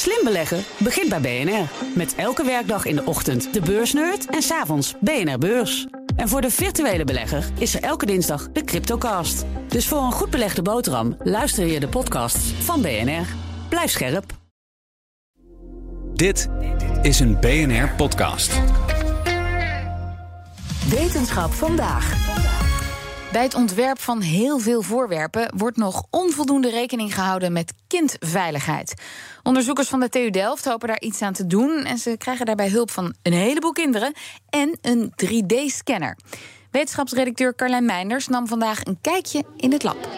Slim beleggen begint bij BNR. Met elke werkdag in de ochtend de beursnerd en s'avonds BNR Beurs. En voor de virtuele belegger is er elke dinsdag de Cryptocast. Dus voor een goed belegde boterham luister je de podcasts van BNR. Blijf scherp. Dit is een BNR podcast. Wetenschap vandaag. Bij het ontwerp van heel veel voorwerpen wordt nog onvoldoende rekening gehouden met kindveiligheid. Onderzoekers van de TU Delft hopen daar iets aan te doen en ze krijgen daarbij hulp van een heleboel kinderen en een 3D-scanner. Wetenschapsredacteur Carlijn Meinders nam vandaag een kijkje in het lab.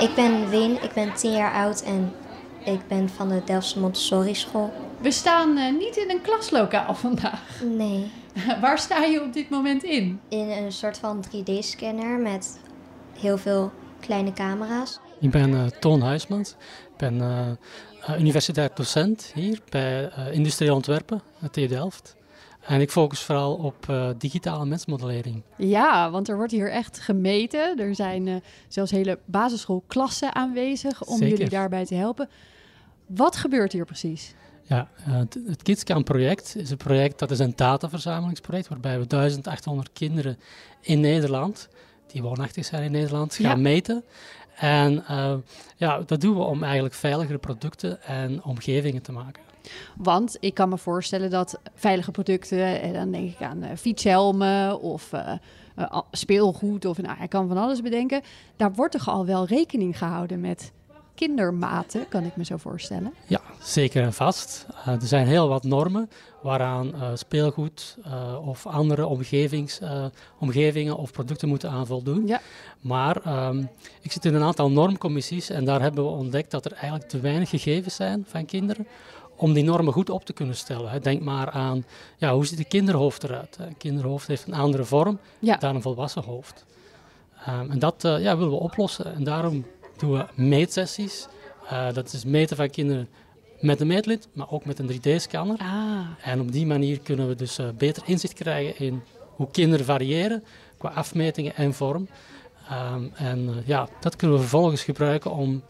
Ik ben Win, ik ben 10 jaar oud en ik ben van de Delftse Montessori school. We staan uh, niet in een klaslokaal vandaag. Nee. Waar sta je op dit moment in? In een soort van 3D-scanner met heel veel kleine camera's. Ik ben uh, Toon Huismans. Ik ben uh, universitair docent hier bij Industrieel Ontwerpen, het TU Delft. En ik focus vooral op uh, digitale mensmodellering. Ja, want er wordt hier echt gemeten. Er zijn uh, zelfs hele basisschoolklassen aanwezig om Zeker. jullie daarbij te helpen. Wat gebeurt hier precies? Ja, uh, het, het KidsCam-project is een project dat is een dataverzamelingsproject waarbij we 1800 kinderen in Nederland, die woonachtig zijn in Nederland, gaan ja. meten. En ja, dat doen we om eigenlijk veiligere producten en omgevingen te maken. Want ik kan me voorstellen dat veilige producten, en dan denk ik aan uh, fietshelmen of uh, speelgoed of nou, ik kan van alles bedenken. Daar wordt toch al wel rekening gehouden met kindermaten, kan ik me zo voorstellen. Ja, zeker en vast. er zijn heel wat normen waaraan speelgoed of andere omgevings, omgevingen of producten moeten aan voldoen. Ja. Maar um, ik zit in een aantal normcommissies en daar hebben we ontdekt dat er eigenlijk te weinig gegevens zijn van kinderen om die normen goed op te kunnen stellen. Denk maar aan, ja, hoe ziet een kinderhoofd eruit? Een kinderhoofd heeft een andere vorm ja. dan een volwassen hoofd. Um, en dat ja, willen we oplossen. En daarom doen we meetsessies. Uh, dat is meten van kinderen met een meetlint, maar ook met een 3D-scanner. Ah. En op die manier kunnen we dus uh, beter inzicht krijgen in hoe kinderen variëren qua afmetingen en vorm. Um, en ja, dat kunnen we vervolgens gebruiken om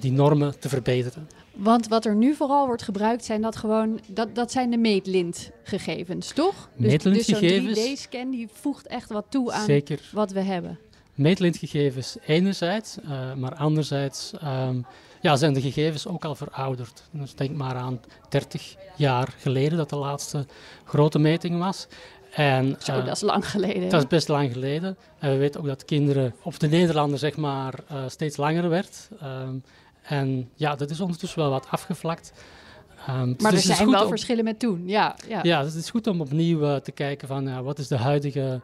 die normen te verbeteren. Want wat er nu vooral wordt gebruikt zijn dat gewoon dat, dat zijn de meetlintgegevens, toch? Meetlintgegevens. Dus, dus zo'n 3D-scan die voegt echt wat toe aan Zeker. wat we hebben. Meetlintgegevens enerzijds, uh, maar anderzijds um, ja, zijn de gegevens ook al verouderd. Dus denk maar aan 30 jaar geleden dat de laatste grote meting was. En, Zo, uh, dat is lang geleden. Dat is best lang geleden. En we weten ook dat kinderen, of de Nederlander zeg maar, uh, steeds langer werd. Um, en ja, dat is ondertussen wel wat afgevlakt. Um, maar dus er zijn wel om, verschillen met toen, ja. Ja, ja dus het is goed om opnieuw uh, te kijken van uh, wat is de huidige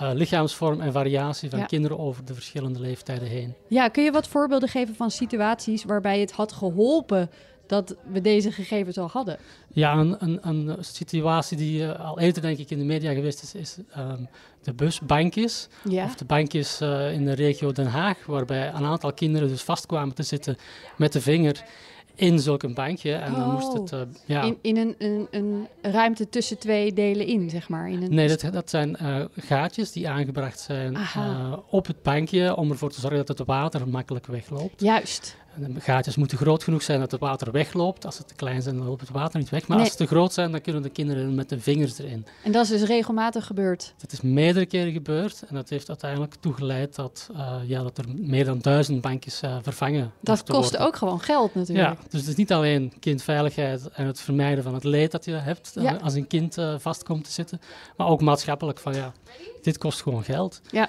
uh, lichaamsvorm en variatie van ja. kinderen over de verschillende leeftijden heen. Ja, kun je wat voorbeelden geven van situaties waarbij het had geholpen dat we deze gegevens al hadden? Ja, een, een, een situatie die uh, al eerder denk ik in de media geweest is, is um, de busbankjes. Ja. Of de bankjes uh, in de regio Den Haag, waarbij een aantal kinderen dus vastkwamen te zitten met de vinger in zulk een bankje. En oh, dan moest het, uh, ja... In, in een, een, een, ruimte tussen twee delen in, zeg maar? In een... Nee, dat, dat zijn uh, gaatjes die aangebracht zijn uh, op het bankje om ervoor te zorgen dat het water makkelijk wegloopt. Juist. En de gaatjes moeten groot genoeg zijn dat het water wegloopt. Als ze te klein zijn, dan loopt het water niet weg. Maar nee. als ze te groot zijn, dan kunnen de kinderen met de vingers erin. En dat is dus regelmatig gebeurd? Dat is meerdere keren gebeurd. En dat heeft uiteindelijk toegeleid dat, uh, ja, dat er meer dan duizend bankjes uh, vervangen Dat kost worden. ook gewoon geld natuurlijk. Ja, dus het is niet alleen kindveiligheid en het vermijden van het leed dat je hebt ja. als een kind uh, vast komt te zitten. Maar ook maatschappelijk van ja, dit kost gewoon geld. Ja.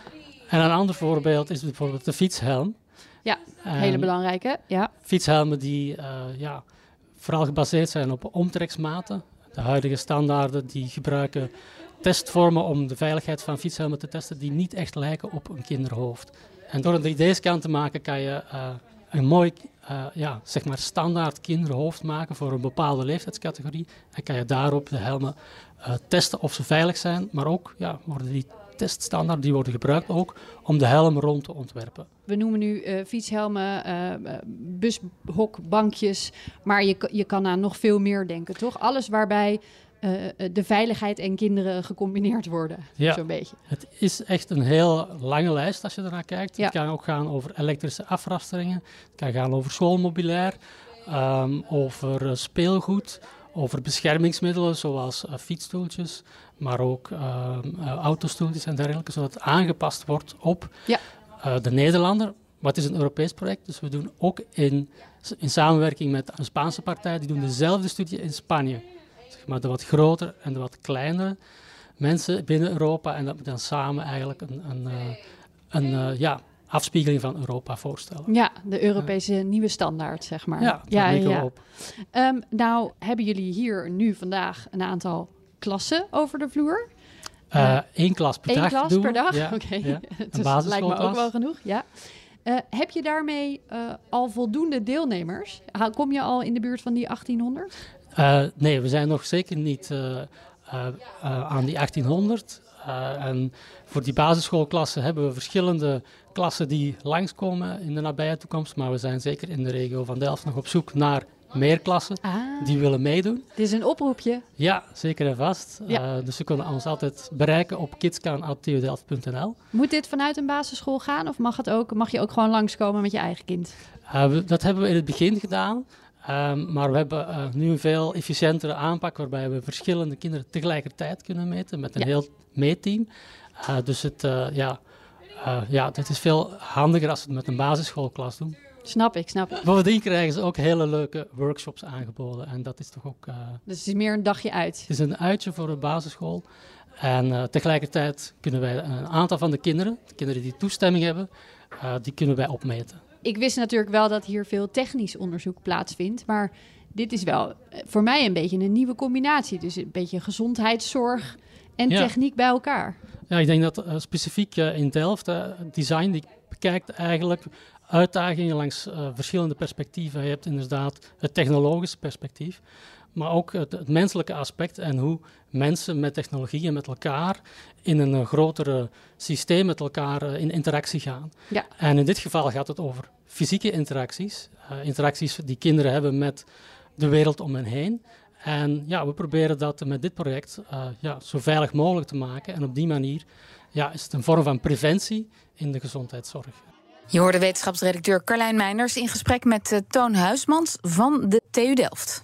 En een ander voorbeeld is bijvoorbeeld de fietshelm. Ja, hele belangrijke. Ja. Fietshelmen die uh, ja, vooral gebaseerd zijn op omtreksmaten. De huidige standaarden die gebruiken testvormen om de veiligheid van fietshelmen te testen die niet echt lijken op een kinderhoofd. En door een 3D-scan te maken kan je uh, een mooi uh, ja, zeg maar standaard kinderhoofd maken voor een bepaalde leeftijdscategorie. En kan je daarop de helmen testen of ze veilig zijn, maar ook ja, worden die teststandaarden die worden gebruikt ook om de helm rond te ontwerpen. We noemen nu uh, fietshelmen, uh, bushokbankjes, maar je, je kan aan nog veel meer denken, toch? Alles waarbij uh, de veiligheid en kinderen gecombineerd worden, ja, zo'n beetje. Het is echt een heel lange lijst als je ernaar kijkt. Ja. Het kan ook gaan over elektrische afrasteringen, het kan gaan over schoolmobilair. ehm, over speelgoed, over beschermingsmiddelen zoals fietsstoeltjes, maar ook ehm, autostoeltjes en dergelijke, zodat het aangepast wordt op Ja. de Nederlander. Maar het is een Europees project, dus we doen ook in, in samenwerking met een Spaanse partij, die doen dezelfde studie in Spanje. Zeg maar de wat grotere en de wat kleinere mensen binnen Europa. En dat we dan samen eigenlijk een, een, eh, een, een ja, afspiegeling van Europa voorstellen. Ja, de Europese nieuwe standaard, zeg maar. Ja, ja, ja, op. Ehm, nou, hebben jullie hier nu vandaag een aantal klassen over de vloer? Uh, Eén klas per Eén dag klas doen per dag? Ja, Oké. ja. dus dat lijkt me ook wel genoeg, ja. Uh, heb je daarmee uh, al voldoende deelnemers? Kom je al in de buurt van die 1800? Uh, nee, we zijn nog zeker niet aan die 1800. En voor die basisschoolklassen hebben we verschillende klassen die langskomen in de nabije toekomst. Maar we zijn zeker in de regio van Delft nog op zoek naar meer klassen ah, die willen meedoen. Dit is een oproepje. Ja, zeker en vast. Ja. Uh, dus ze kunnen ons altijd bereiken op kidskaan.tudelft.nl. Moet dit vanuit een basisschool gaan of mag, het ook, mag je ook gewoon langskomen met je eigen kind? Uh, we, dat hebben we in het begin gedaan. Um, maar we hebben uh, nu een veel efficiëntere aanpak waarbij we verschillende kinderen tegelijkertijd kunnen meten met een Ja. heel meetteam. Uh, dus het, uh, ja, ja, het is veel handiger als we het met een basisschoolklas doen. Snap ik, snap ik. Bovendien krijgen ze ook hele leuke workshops aangeboden. En dat is toch ook. Dus het is meer een dagje uit. Het is een uitje voor de basisschool. En tegelijkertijd kunnen wij een aantal van de kinderen, de kinderen die toestemming hebben, die kunnen wij opmeten. Ik wist natuurlijk wel dat hier veel technisch onderzoek plaatsvindt. Maar dit is wel voor mij een beetje een nieuwe combinatie. Dus een beetje gezondheidszorg en Ja. techniek bij elkaar. Ja, ik denk dat uh, specifiek uh, in Delft, uh, design die bekijkt eigenlijk uitdagingen langs verschillende perspectieven. Je hebt inderdaad het technologische perspectief, maar ook het, het menselijke aspect en hoe mensen met technologie en met elkaar in een uh, grotere systeem met elkaar uh, in interactie gaan. Ja. En in dit geval gaat het over fysieke interacties, uh, interacties die kinderen hebben met de wereld om hen heen. En ja, we proberen dat met dit project uh, ja, zo veilig mogelijk te maken. En op die manier ja, is het een vorm van preventie in de gezondheidszorg. Je hoorde wetenschapsredacteur Carlijn Meinders in gesprek met Toon Huismans van de TU Delft.